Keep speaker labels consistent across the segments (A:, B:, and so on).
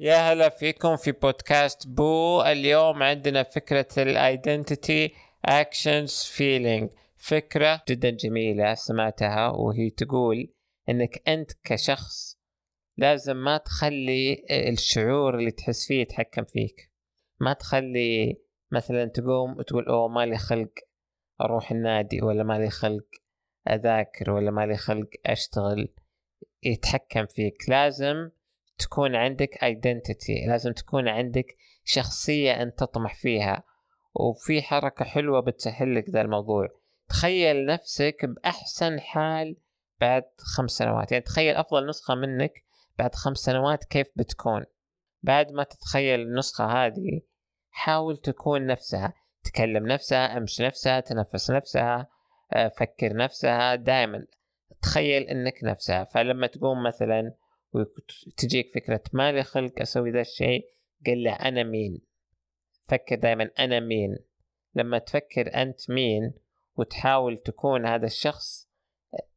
A: يا هلا فيكم في بودكاست بو. اليوم عندنا فكرة ال identity actions feelings فكرة جدا جميلة سمعتها وهي تقول إنك أنت كشخص لازم ما تخلي الشعور اللي تحس فيه يتحكم فيك. ما تخلي مثلا تقوم وتقول أوه مالي خلق أروح النادي ولا مالي خلق أذاكر ولا مالي خلق أشتغل. يتحكم فيك. لازم تكون عندك ايدنتيتي لازم تكون عندك شخصية أنت تطمح فيها. وفي حركة حلوة بتسهل لك ذا الموضوع. تخيل نفسك بأحسن حال بعد خمس سنوات. يعني تخيل أفضل نسخة منك بعد خمس سنوات كيف بتكون. بعد ما تتخيل النسخة هذه حاول تكون نفسها. تكلم نفسها أمشي نفسها تنفس نفسها آه، فكر نفسها دائما تخيل إنك نفسها. فلما تقوم مثلا وتجيك فكرة ما لي خلق أسوي ذا الشيء؟ قل له أنا مين؟ فكر دائما أنا مين؟ لما تفكر أنت مين وتحاول تكون هذا الشخص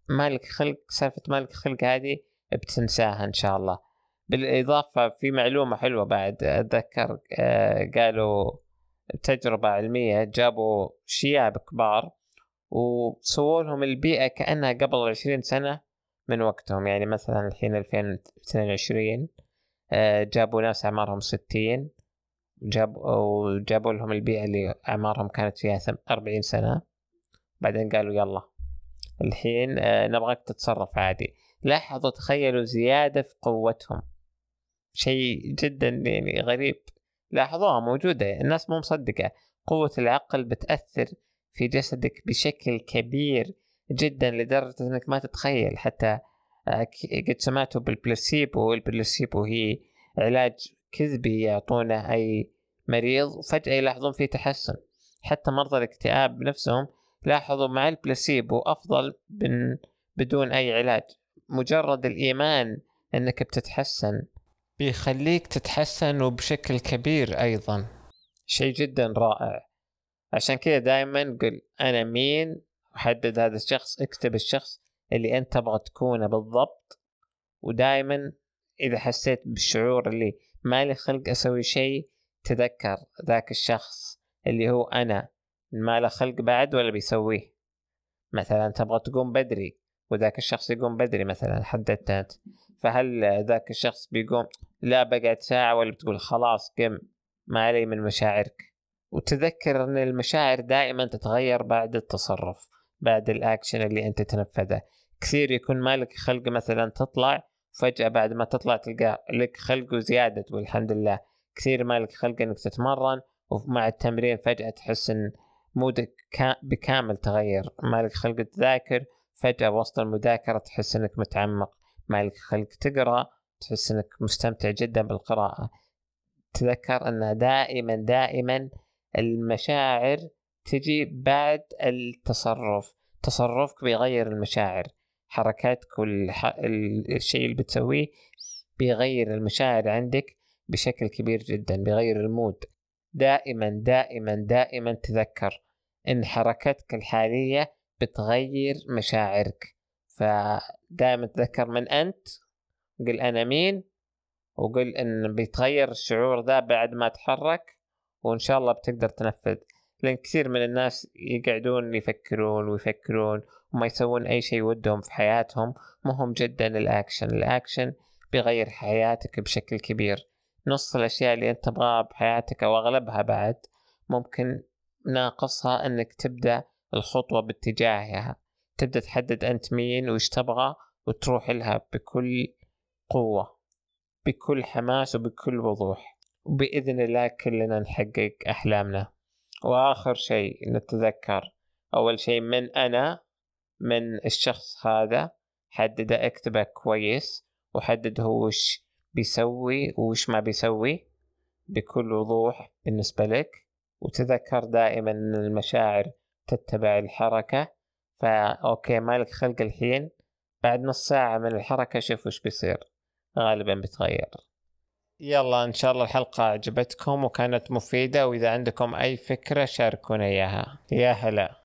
A: مالك خلق سالفة مالك خلق هذه بتنساها إن شاء الله. بالإضافة في معلومة حلوة بعد أتذكر آه، قالوا تجربة علمية جابوا شياب كبار وسووا لهم البيئة كأنها قبل عشرين سنة من وقتهم. يعني مثلا الحين 2022 آه، جابوا ناس أعمارهم ستين جاب وجابوا لهم البيئة اللي أعمارهم كانت فيها أربعين سنة. بعدين قالوا يلا. الحين آه، نبغاك تتصرف عادي. لاحظوا تخيلوا زيادة في قوتهم. شيء جدا يعني غريب. لاحظوها موجودة. الناس مو مصدقة. قوة العقل بتأثر في جسدك بشكل كبير. جدا لدرجة إنك ما تتخيل حتى آه، قد سمعتوا بالبلاسيبو البلاسيبو هي علاج كذبي يعطونه أي مريض وفجأة يلاحظون فيه تحسن. حتى مرضى الاكتئاب نفسهم لاحظوا مع البلاسيبو أفضل من بدون أي علاج. مجرد الإيمان إنك بتتحسن بيخليك تتحسن وبشكل كبير أيضا. شيء جدا رائع. عشان كذا دائما قل أنا مين وحدد هذا الشخص اكتب الشخص اللي أنت تبغى تكونه بالضبط. ودائما إذا حسيت بالشعور اللي مالي خلق أسوي شيء تذكر ذاك الشخص اللي هو أنا. ما له خلق بعد ولا بيسويه. مثلا تبغى تقوم بدري وذاك الشخص يقوم بدري مثلا حددت أنت. فهل ذاك الشخص بيقوم لا بقعد ساعة ولا بتقول خلاص قم ما علي من مشاعرك؟ وتذكر إن المشاعر دائما تتغير بعد التصرف. بعد الأكشن اللي أنت تنفذه. كثير يكون مالك خلق مثلا تطلع فجأة بعد ما تطلع تلقى لك خلق وزيادة والحمد لله. كثير مالك خلق إنك تتمرن ومع التمرين فجأة تحس إن مودك بكامل تغير. مالك خلق تذاكر فجأة وسط المذاكرة تحس إنك متعمق. مالك خلق تقرأ تحس إنك مستمتع جدا بالقراءة. تذكر إن دائما دائما المشاعر تجي بعد التصرف. تصرفك بيغير المشاعر. حركاتك والشيء اللي بتسويه بيغير المشاعر عندك بشكل كبير جدا بيغير المود. دائما دائما دائما تذكر إن حركتك الحالية بتغير مشاعرك. فدائما تذكر من أنت قل أنا مين وقل إن بيتغير الشعور ذا بعد ما تحرك وإن شاء الله بتقدر تنفذ. لأن كثير من الناس يقعدون يفكرون ويفكرون وما يسوون أي شيء ودهم في حياتهم مهم جدا ال action ال action بيغير حياتك بشكل كبير. نص الأشياء اللي أنت تبغاها بحياتك أو أغلبها بعد ممكن ناقصها إنك تبدأ الخطوة باتجاهها. تبدأ تحدد أنت مين وش تبغى وتروح لها بكل قوة بكل حماس وبكل وضوح. وبإذن الله كلنا نحقق أحلامنا. وآخر شيء نتذكر أول شيء من أنا من الشخص هذا حدده أكتبه كويس وحدد هو وش بيسوي وش ما بيسوي بكل وضوح بالنسبة لك وتذكر دائما إن المشاعر تتبع الحركة. فا أوكي مالك خلق الحين بعد نص ساعة من الحركة شوف وش بيصير. غالبا بتغير يلا إن شاء الله الحلقة عجبتكم وكانت مفيدة وإذا عندكم أي فكرة شاركونا إياها. يا هلا.